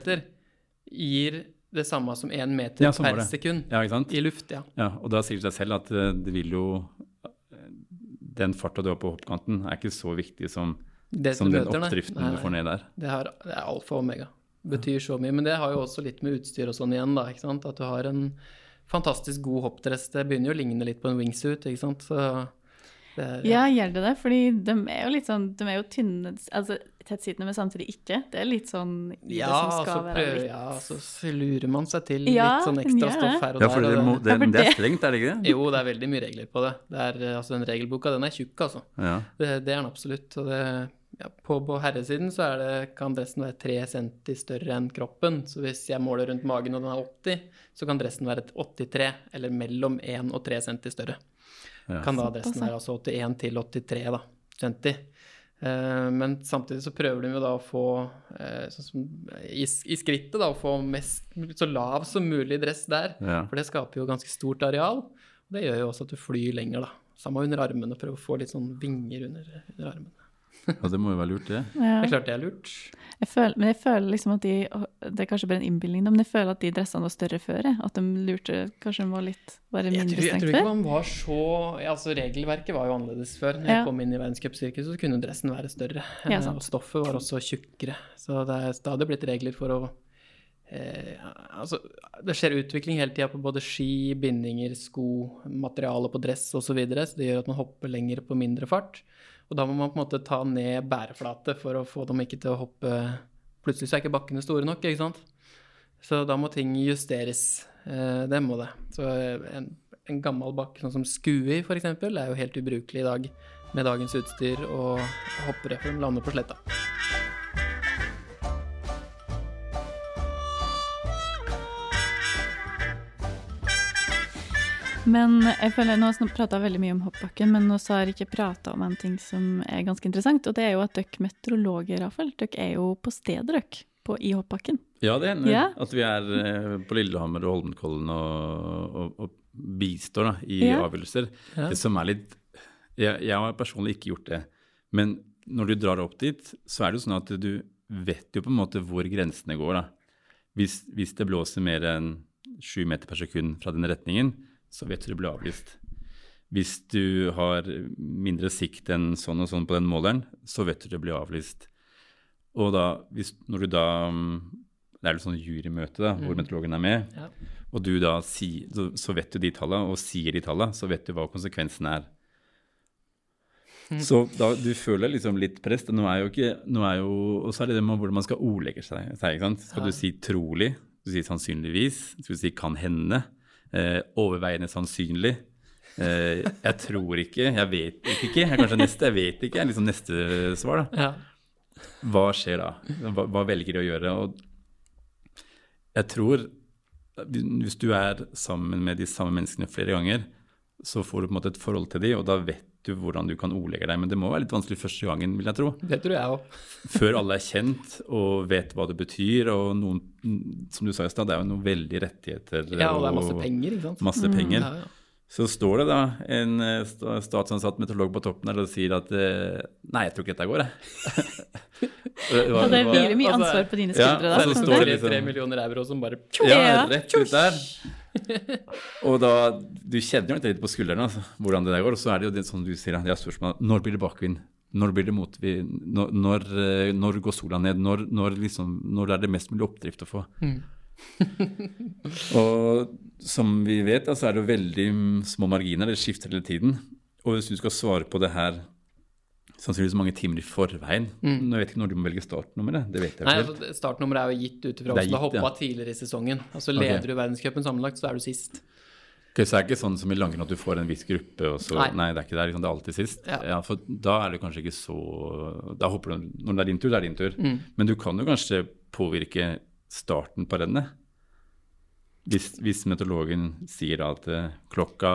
gir det samme som 1 meter Ja, per det. sekund Ja, i luft, ja. Ja, og da sier det seg selv at eh, det vil jo eh, Den farta du har på hoppkanten, er ikke så viktig som, som den møter, nei. oppdriften Nei, du får ned der. Det, har, det er alfa og omega. Betyr så mye. Men det har jo også litt med utstyr og sånn igjen, da. At du har en fantastisk god hoppdress. Det begynner jo å ligne litt på en wingsuit, ikke sant. Så det er, Ja, gjør det det? Fordi de er jo litt sånn De er jo tynne Altså tettsittende, men samtidig ikke. Det er litt sånn Ja, det som så være prøver, litt ja, så lurer man seg til Ja, litt sånn ekstra stoff her og Ja, der. for det, må, det- det, Ja, er strengt, er det ikke det? Jo, det er veldig mye regler på det. det er, altså Den regelboka, den er tjukk, altså. Ja. Det, det er den absolutt. Og det, ja, på, på herresiden så er det, kan dressen være 3 cm større enn kroppen. Så hvis jeg måler rundt magen og den er 80, så kan dressen være 83, eller mellom 1 og 3 cm større. Ja. Kan da dressen være altså 81 til 83 da, cm. Uh, men samtidig så prøver de jo da å få uh, sånn som i, i skrittet da, å få mest så lav som mulig dress der. Ja. For det skaper jo ganske stort areal. Og det gjør jo også at du flyr lenger, da. Samme under armene, prøve å få litt sånn vinger under, under armene. Ja, det må jo være lurt, det. Ja. Det er klart det er lurt. Jeg føler, men jeg føler liksom at de Det er kanskje bare en innbilning, men jeg føler at de dressene var større før. At de lurte Kanskje de var litt bare mindre stengt før. jeg tror ikke før. man var så ja, altså Regelverket var jo annerledes før. Når Ja. jeg kom inn i verdenscupsirkuset, så kunne dressen være større. Ja, Eh, sant. og stoffet var også tjukkere. Så det er stadig blitt regler for å eh, Altså, det skjer utvikling hele tida på både ski, bindinger, sko, materiale på dress osv. Så, videre, så det gjør at man hopper lenger på mindre fart. Og da må man på en måte ta ned bæreflate for å få dem ikke til å hoppe Plutselig så er ikke bakkene store nok, ikke sant. Så da må ting justeres. Eh, det må det. Så eh, en, en gammel bakke sånn som Skui f.eks. er jo helt ubrukelig i dag med dagens utstyr og hoppere for de lander på sletta. Men jeg føler Nå prata veldig mye om hoppbakken, men nå så har jeg ikke prata om en ting som er ganske interessant. Og det er jo at dere meteorologer, Rafael, dere er jo på stedet dere på, i hoppbakken. Ja, det hender Ja. at vi er eh, på Lillehammer og Holmenkollen og, og, og bistår da, i Ja. avgjørelser. Ja. Det som er litt jeg, jeg har personlig ikke gjort det. Men når du drar opp dit, så er det jo sånn at du vet jo på en måte hvor grensene går. da. Hvis, hvis det blåser mer enn sju meter per sekund fra den retningen, så vet du det blir avlyst. Hvis du har mindre sikt enn sånn og sånn på den måleren, så vet du det blir avlyst. Og da, hvis, når du da mm, Det er jo sånn jurymøte da, hvor meteorologen er med, Ja. og du da si, så, så vet du de tallene, og sier de tallene, så vet du hva konsekvensen er. Så da, du føler liksom litt press. Nå er jo ikke, nå er jo, og så er det det med hvordan man skal ordlegge seg. Skal du si trolig? Skal du si sannsynligvis? Skal du si kan hende? Eh, overveiende sannsynlig? Eh, jeg tror ikke. Jeg vet ikke. Jeg, kanskje neste, jeg vet ikke. er liksom neste svar. da. Ja. Hva skjer da? Hva, hva velger de å gjøre? Og jeg tror hvis du er sammen med de samme menneskene flere ganger, så får du på en måte et forhold til dem, og da vet du hvordan du kan ordlegge deg. Men det må være litt vanskelig første gangen, vil jeg tro. Det tror jeg òg. Før alle er kjent og vet hva det betyr. Og noen, som du sa i stad, det er jo noen veldige rettigheter. Ja, og det er masse penger, ikke sant. Masse penger. Ja, ja. Så står det da en eh, statsansatt meteorolog på toppen der og sier at eh, Nei, jeg tror ikke dette går, jeg. Og det hviler mye ansvar på dine ja, da. Ja, så står det liksom- Tre millioner euro som bare Ja, Ja. rett ut der. Og da, Du kjenner jo litt på skuldrene altså, hvordan det der går. Og så er det jo det som du sier, det er spørsmålet når blir det bakvind? Når blir det motvind? Når, når, eh, når går sola ned? Når, når, liksom, når er det mest mulig oppdrift å få? Mm. og som vi vet, så så er det jo veldig små marginer. Det skifter hele tiden. Og hvis du skal svare på det her sannsynligvis mange timer i forveien Nå vet jeg ikke når du må velge startnummeret. Det vet jeg Mm. Nei, altså, Startnummeret er jo gitt ut ifra hvordan du har hoppa ja. tidligere i sesongen. Altså Leder Leder du verdenscupen sammenlagt, så er du sist. Okay, så det er ikke sånn som i langrenn at du får en viss gruppe, og så Nei. Nei, det er ikke det. Liksom, det er alltid sist. Ja. for da er det kanskje ikke så Da hopper du Når det er din tur, det er din tur. Mm. Men du kan jo kanskje påvirke starten på rennet. Hvis, hvis meteorologen sier at eh, klokka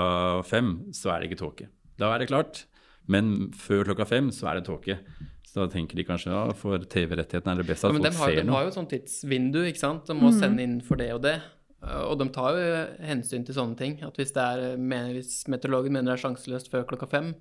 fem, så er det ikke tåke. Da er det klart. Men før klokka fem, så er det tåke. Så da tenker de kanskje ja, for TV-rettighetene er det best Ja, at men de folk har, ser de har jo et sånt tidsvindu, ikke sant. De må sende inn for det og det. Og de tar jo hensyn til sånne ting. At hvis, det er, hvis meteorologen mener det er sjanseløst før klokka fem,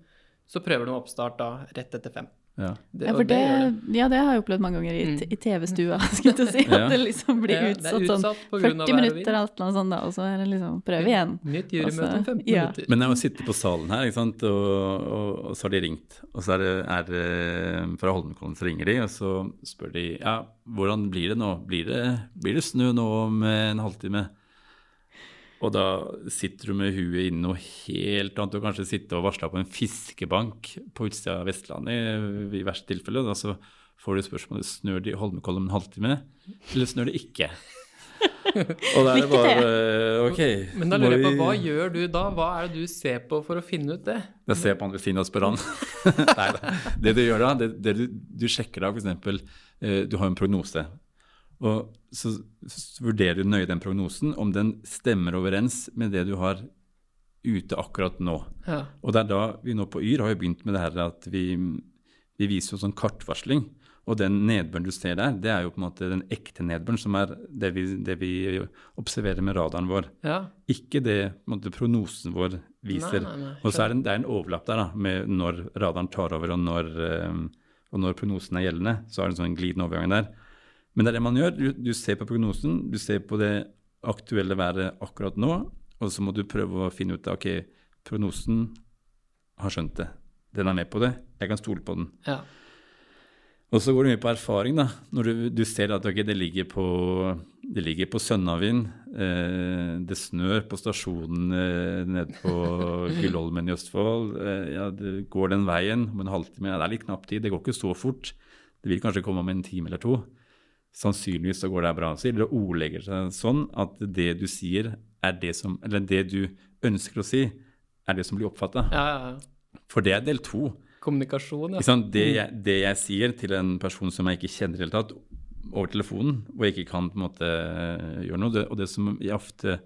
så prøver de oppstart da rett etter fem. Ja. Det, Ja, for det, det. ja, det har jeg opplevd mange ganger i, Mm. i TV-stua. skulle jeg si, At det liksom blir Ja, utsatt sånn utsatt på grunn 40 av og minutter alt annet sånt, da, og så er det liksom prøve igjen. Nytt jurymøte om Altså, 15 ja. minutter. Men jeg må sitte på salen her, ikke sant? Og, og, og så har de ringt. Og så er det, er fra Holmenkollen så ringer de, og så spør de ja, hvordan blir det nå? Blir det, blir det snø nå om en halvtime? Og da sitter du med huet inne noe helt annet, og kanskje sitter og varsler på en fiskebank på utsida av Vestlandet i, i verste tilfelle. Da så får du spørsmålet snør det i Holmenkollen om en halvtime, eller snør det ikke? og da er det bare OK. Men da lurer jeg på, hva gjør du da? Hva er det du ser på for å finne ut det? Jeg ser på han ved siden av og spør han. Nei da. Det du gjør da, det, det du, du sjekker da f.eks. Eh, du har en prognose. Og så, så vurderer du nøye den prognosen, om den stemmer overens med det du har ute akkurat nå. Ja. Og det er da vi nå på Yr har jo begynt med det her at vi, vi viser jo sånn kartvarsling. Og den nedbøren du ser der, det er jo på en måte den ekte nedbøren, som er det vi, det vi observerer med radaren vår. Ja. Ikke det på en måte, prognosen vår viser. Nei, nei, nei. Og så er det, det er en overlapp der da, med når radaren tar over, og når, eh, og når prognosen er gjeldende. Så er det en sånn glidende overgang der. Men det er det man gjør. Du, du ser på prognosen, du ser på det aktuelle været akkurat nå, og så må du prøve å finne ut av, ok, prognosen har skjønt det. Den er med på det. Jeg kan stole på den. Ja. Og så går det mye på erfaring, da. Når du, du ser at okay, det ligger på, det ligger på Sønnavind, eh, det snør på stasjonen eh, nede på Gullholmen i Østfold. Eh, ja, det går den veien om en halvtime. Ja, det er litt knapp tid, det går ikke så fort. Det vil kanskje komme om en time eller to. Sannsynligvis så går det bra. Så det ordlegger seg sånn at det du sier, er det som Eller det du ønsker å si, er det som blir oppfatta. Ja, ja, ja. For det er del to. Kommunikasjon, ja. Sånn. Det, jeg, det jeg sier til en person som jeg ikke kjenner i det hele tatt, over telefonen, og jeg ikke kan på en måte gjøre noe, det, og det som jeg ofte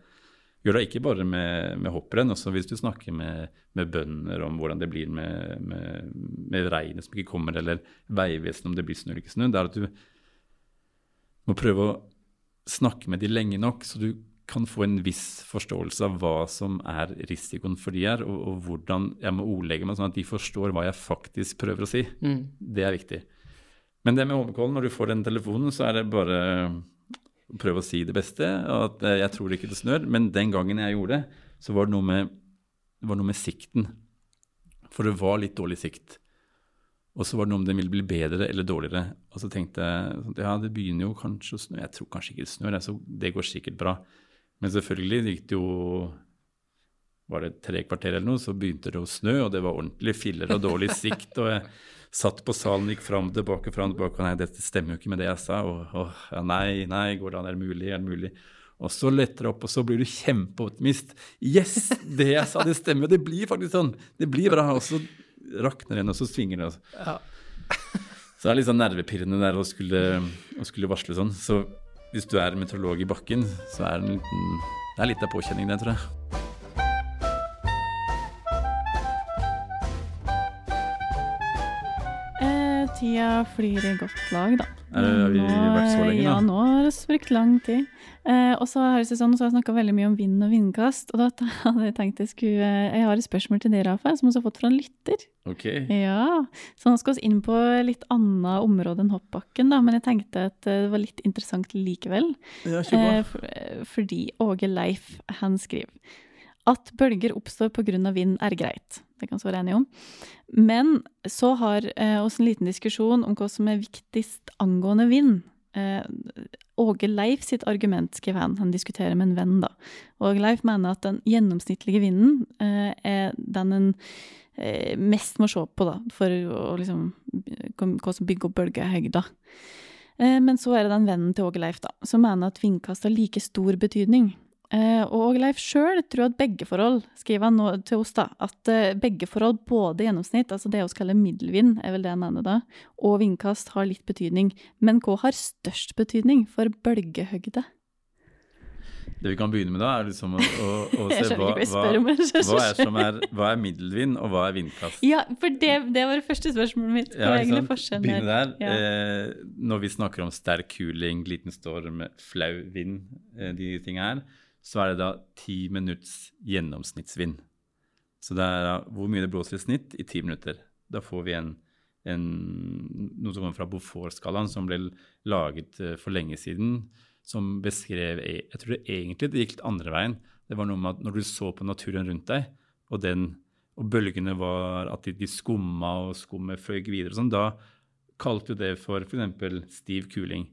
gjør da, ikke bare med, med hopprenn, også hvis du snakker med, med bønder om hvordan det blir med, med, med regnet som ikke kommer, eller Vegvesenet om det blir snø eller ikke snø, det er at du må prøve å snakke med de lenge nok, så du kan få en viss forståelse av hva som er risikoen for de her, og, og hvordan jeg må ordlegge meg sånn at de forstår hva jeg faktisk prøver å si. Mm. Det er viktig. Men det med Holmenkollen, når du får den telefonen, så er det bare å prøve å si det beste. og at eh, Jeg tror ikke det snør. Men den gangen jeg gjorde det, så var det noe med, det var noe med sikten. For det var litt dårlig sikt. Og så var det noe om det ville bli bedre eller dårligere. Og så tenkte jeg sånn, ja, det begynner jo kanskje å snø. Jeg tror kanskje ikke det snør, så det går sikkert bra. Men selvfølgelig gikk det jo Var det tre kvarter eller noe, så begynte det å snø, og det var ordentlig filler og dårlig sikt. og jeg satt på salen, gikk fram og tilbake, fram og tilbake, og nei, dette stemmer jo ikke med det jeg sa. Og, og ja, nei, nei, går det an, er det mulig, er det mulig? Og så letter det opp, og så blir du kjempeoptimist. Yes, det jeg sa, det stemmer. Det blir faktisk sånn. Det blir bra. Og så rakner igjen, og så svinger det. altså. Ja. Så det er litt sånn nervepirrende der å skulle, å skulle varsle sånn. Så hvis du er meteorolog i bakken, så er det en liten Det er litt av påkjenning, det, tror jeg. Tida flyr i godt lag, da. Er det- har vi vært så lenge, da? Ja, nå har det brukt lang tid. Eh, og så har jeg sånn, så har jeg snakka veldig mye om vind og vindkast. Og da hadde jeg tenkt jeg skulle eh, Jeg har et spørsmål til deg, Rafael, som vi har fått fra en lytter. Ok. Ja, Så nå skal vi inn på litt annet område enn hoppbakken, da. Men jeg tenkte at eh, det var litt interessant likevel. Ja, Eh, for, eh, fordi Åge Leif, han skriver at bølger oppstår pga. vind er greit. Det kan vi være enige om. Men så har eh, en liten diskusjon om hva som er viktigst angående vind. Eh, Åge Leif sitt argument, skriver han. Han diskuterer med en venn, da. Åge Leif mener at den gjennomsnittlige vinden eh, er den en eh, mest må se på, da, for å liksom hva som bygger opp bølgehøyder. Eh, Men så er det den vennen til Åge Leif da, som mener at vindkast har like stor betydning. Eh, Og Leif sjøl tror at begge forhold, skriver han nå til oss, da, at eh, begge forhold, både gjennomsnitt, altså det vi kaller middelvind, er vel det jeg mener da, og vindkast har litt betydning. Men hva har størst betydning for bølgehøgde? Det vi kan begynne med da, er liksom å, å, å se hva, hva hva, er som er, hva er middelvind, og hva er vindkast. Ja, for det, det var det første spørsmålet mitt. Hva Ja, er ikke egentlig forskjellen Begynne der. Ja. Eh, når vi snakker om sterk kuling, liten storm, flau vind, eh, de tingene her, så er det da ti minutts gjennomsnittsvind. Så det er da hvor mye det blåser i snitt i ti minutter. Da får vi en, en, noe som kommer fra Beaufort-skalaen, som ble laget eh, for lenge siden, som beskrev e- Jeg tror det egentlig det gikk litt andre veien. Det var noe med at når du så på naturen rundt deg, og, den, og bølgene var at de, de skumma og skummet føyk videre og sånn, da kalte du det for f.eks. stiv kuling.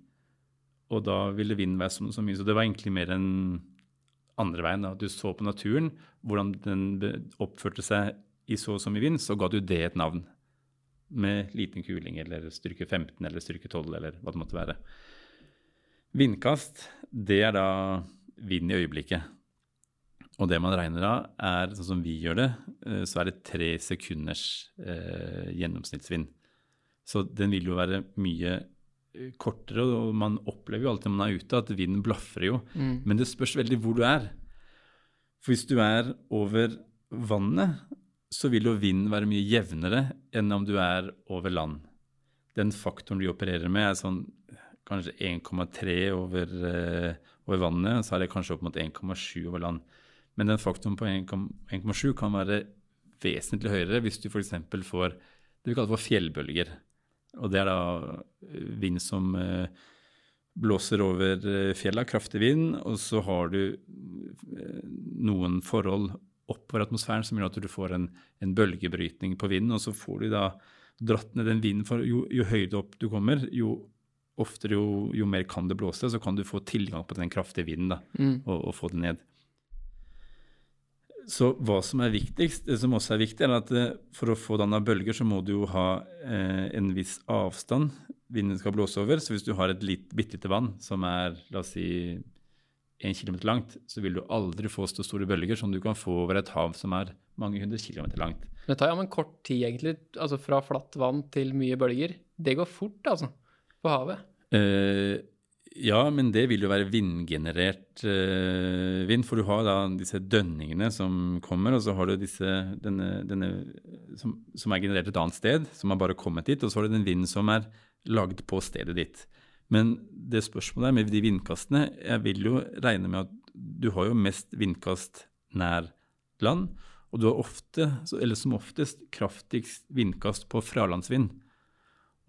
Og da ville vinden være så, så mye. Så det var egentlig mer enn andre veien. At Du så på naturen, hvordan den oppførte seg i så og så mye vind, så ga du det et navn. Med liten kuling eller styrke 15 eller styrke 12 eller hva det måtte være. Vindkast, det er da vind i øyeblikket. Og det man regner av, er sånn som vi gjør det, eh, så er det tre sekunders eh, gjennomsnittsvind. Så den vil jo være mye kortere, og man opplever jo alltid når man er ute at vinden blafrer jo. Mm. Men det spørs veldig hvor du er. For hvis du er over vannet, så vil jo vinden være mye jevnere enn om du er over land. den faktoren vi opererer med, er sånn kanskje 1,3 over, uh, over vannet, så er det kanskje opp mot 1,7 over land. Men den faktoren på 1,7 kan være vesentlig høyere hvis du f.eks. får det vi kaller for fjellbølger. Og det er da eh, vind som eh, blåser over fjellet, fjella, kraftig vind, og så har du eh, noen forhold oppover atmosfæren som gjør at du får en, en bølgebrytning på vinden, og så får du da dratt ned den vinden. For jo, jo høyere opp du kommer, jo oftere, jo, jo, mer kan det blåse, så kan du få tilgang på den kraftige vinden da, Mm. og, og få det ned. Så hva som er viktigst, det som også er viktig, er at eh, for å få danna bølger, så må du jo ha eh, en viss avstand vinden skal blåse over. Så hvis du har et litt, bitte lite vann som er la oss si en kilometer langt, så vil du aldri få så store bølger som du kan få over et hav som er mange hundre kilometer langt. Det tar jo en kort tid, egentlig. Altså fra flatt vann til mye bølger. Det går fort, altså. På havet. Eh, ja, men det vil jo være vindgenerert eh, vind, for du har da disse dønningene som kommer, og så har du disse, denne, denne som, som er generert et annet sted, som har bare kommet dit, og så har du den vinden som er lagd på stedet ditt. Men det spørsmålet er med de vindkastene Jeg vil jo regne med at du har jo mest vindkast nær land, og du har ofte, eller som oftest, kraftigst vindkast på fralandsvind.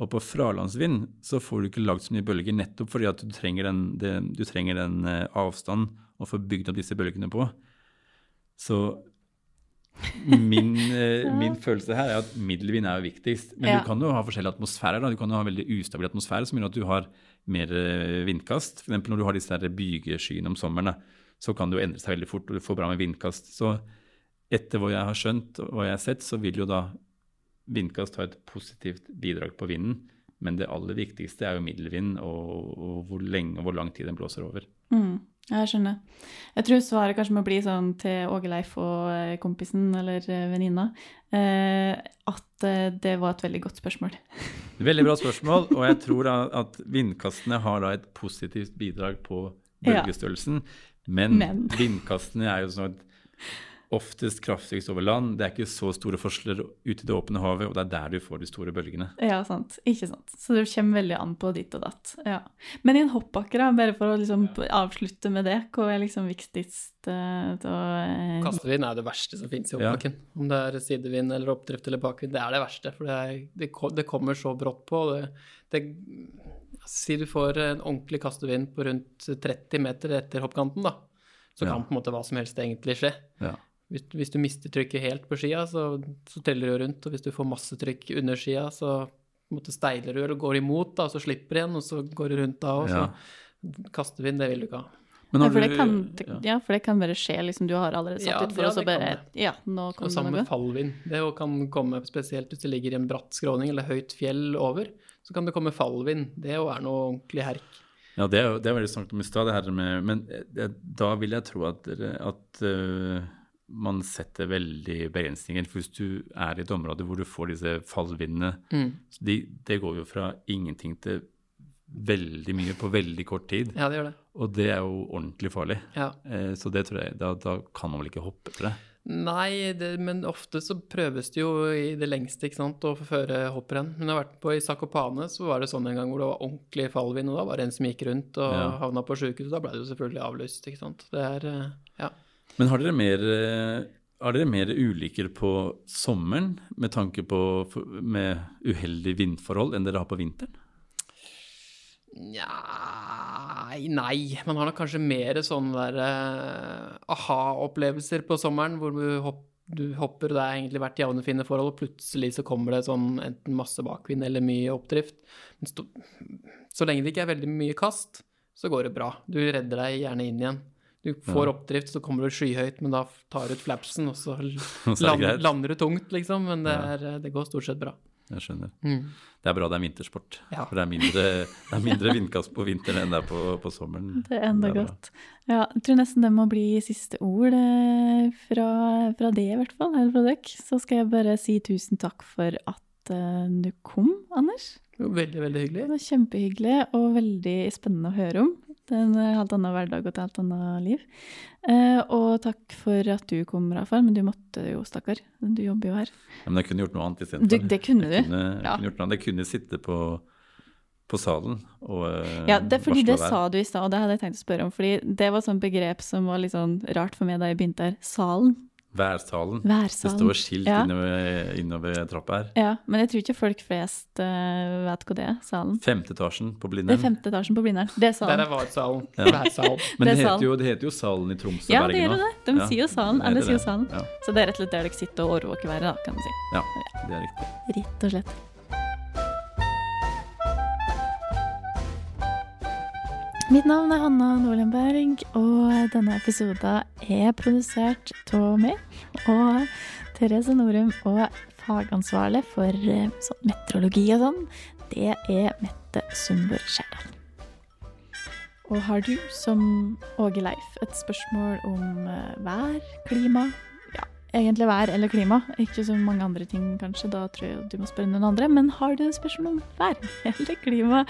Og på fralandsvind så får du ikke lagd så mye bølger nettopp fordi at du trenger den, det, du trenger den eh, avstanden å få bygd opp disse bølgene på. Så min, eh, min følelse her er at middelvind er jo viktigst. Men Ja. du kan jo ha forskjellige atmosfærer. Da. Du kan jo ha veldig ustabil atmosfære som gjør at du har mer eh, vindkast. Eksempel når du har disse bygeskyene om sommeren, da, så kan det jo endre seg veldig fort, og du får bra med vindkast. Så etter hva jeg har skjønt og hva jeg har sett, så vil jo da vindkast har et positivt bidrag på vinden. Men det aller viktigste er jo middelvind og, og hvor lenge og hvor lang tid den blåser over. Mm, jeg skjønner. Jeg tror svaret kanskje må bli sånn til Åge Leif og eh, kompisen eller eh, venninna eh, at det var et veldig godt spørsmål. Veldig bra spørsmål, og jeg tror da at vindkastene har da et positivt bidrag på Ja. bølgestørrelsen. Men, Men. vindkastene er jo sånn oftest kraftigst over land. Det er ikke så store forskjeller ute i det åpne havet, og det er der du får de store bølgene. Ja, sant. Ikke sant. Så det kommer veldig an på ditt og datt. Ja. Men i en hoppbakke, da, bare for å liksom avslutte med det, hva er liksom viktigst til å eh, Kastevind er det verste som finnes i Ja. Om det er sidevind eller oppdrift eller bakvind, det er det verste. For det, er, det, det kommer så brått på. Det, det, si du får en ordentlig kastevind på rundt 30 meter etter hoppkanten, da. Så Ja. kan på en måte hva som helst egentlig skje. Ja. Hvis, hvis du mister trykket helt på skia, så, så teller du rundt. Og hvis du får masse trykk under skia, så på en måte steiler du eller går imot, da, og så slipper du igjen, og så går du rundt da. Og så kastevind, det vil du ikke ha. Men ja, for, det kan, ja. for det kan bare skje, liksom. Du har allerede satt Ja, utfor, og så det kan bare. Ja, nå Og kom det samme noe. med fallvind. Det kan komme spesielt hvis det ligger i en bratt skråning eller høyt fjell over. Så kan det komme fallvind. Det jo er noe ordentlig herk. Ja, det er, jo- det er veldig snakket om i stad, det her med Men det, da vil jeg tro at, dere- at øh, man setter veldig begrensninger. For hvis du er i et område hvor du får disse fallvindene Mm. så de, Det går jo fra ingenting til veldig mye på veldig kort tid. Ja, det gjør det. Og det er jo ordentlig farlig. Ja. Eh, så det tror jeg, da, da kan man vel ikke hoppe etter det. Nei, det, men ofte så prøves det jo i det lengste ikke sant, å føre hopprenn. Men jeg har vært på i Zakopane, så var det sånn en gang hvor det var ordentlig fallvind, og da var det en som gikk rundt og Ja. havna på sjukehuset. Da ble det jo selvfølgelig avlyst, ikke sant. Det er eh. Men har dere mer, eh, har dere mer ulykker på sommeren med tanke på med uheldige vindforhold enn dere har på vinteren? Nja Nei, man har nok kanskje mer sånne der eh, aha-opplevelser på sommeren, hvor du, hopp, du hopper, og det har egentlig vært jevne, fine forhold, og plutselig så kommer det sånn enten masse bakvind eller mye oppdrift. Men så lenge det ikke er veldig mye kast, så går det bra. Du redder deg gjerne inn igjen. Du får oppdrift, så kommer du skyhøyt, men da tar du ut flapsen, og så, Og så er det land, greit. lander du tungt, liksom. Men det, Ja. er, det går stort sett bra. Jeg skjønner. Mm. Det er bra det er vintersport. Ja. For det er mindre, det er mindre vindkast på vinteren enn det er på, på sommeren. Det er enda Det er godt. Ja, jeg tror nesten det må bli siste ord eh, fra, fra det, i hvert fall. Eller fra dere. Så skal jeg bare si tusen takk for at eh, du kom, Anders. Jo, Veldig, veldig Det var kjempehyggelig og veldig spennende å høre om. Det er en eh, helt annen hverdag og et helt annet liv. Eh, og takk for at du kom, Rafael, men du måtte jo, stakkar. Du jobber jo her. Ja, men jeg kunne gjort noe annet istedenfor. det kunne du. Jeg kunne, jeg Ja. kunne gjort noe annet. Jeg kunne sitte på, på salen og eh, Ja, det er fordi det der. sa du i stad, og det hadde jeg tenkt å spørre om. Fordi det var sånn begrep som var litt sånn rart for meg da jeg begynte her. Salen. Værsalen. Værsalen. Det står skilt Ja. innover, innover trappa her. Ja, men jeg tror ikke folk flest uh, vet hva det er. Salen. Femte etasjen på Det er femte etasjen på Blindern. Det er Der salen. er Værsalen. Ja. Værsalen. Men Det det, er heter jo, det heter jo Salen i Tromsø Ja, og det Bergen gjør nå. det. De Ja, sier jo salen. det Alle sier jo salen. Ja. Så det er rett og slett der dere sitter og overvåker været, da, kan du si. ja, det er riktig. Rett og slett. Mitt navn er Hanna Nolenberg, og denne episoden er produsert av meg og Therese Norum. Og fagansvarlig for eh, sånn meteorologi og sånn, det er Mette Sundbør Skjærdal. Og har du, som Åge Leif, et spørsmål om eh, vær, klima, egentlig vær eller klima, ikke så mange andre ting kanskje, da tror jeg du må spørre noen andre, men har du spørsmål om vær eller klima,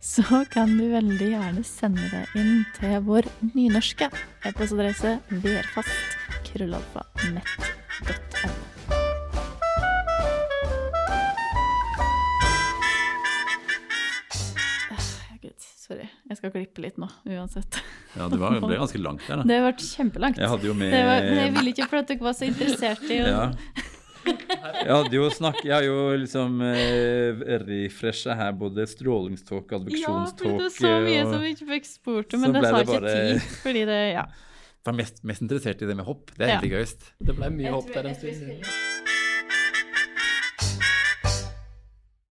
så kan du veldig gjerne sende det inn til vår nynorske e-postadresse værfast sorry. Jeg skal klippe litt nå, uansett. Ja, det var, ble ganske langt der, da. Det ble kjempelangt. Jeg hadde jo med Det var, men jeg ville ikke for at dere var så interessert i å Ja. Jeg hadde jo snakk, jeg har jo liksom eh, refresha her både strålingståke, Ja, for det var så mye og som vi ikke fikk spurt om, men det tar sa ikke bare- tid. Fordi det, ja. var mest, mest interessert i det med hopp. Det er Ja. gøyest. Det ble mye hopp der en stund.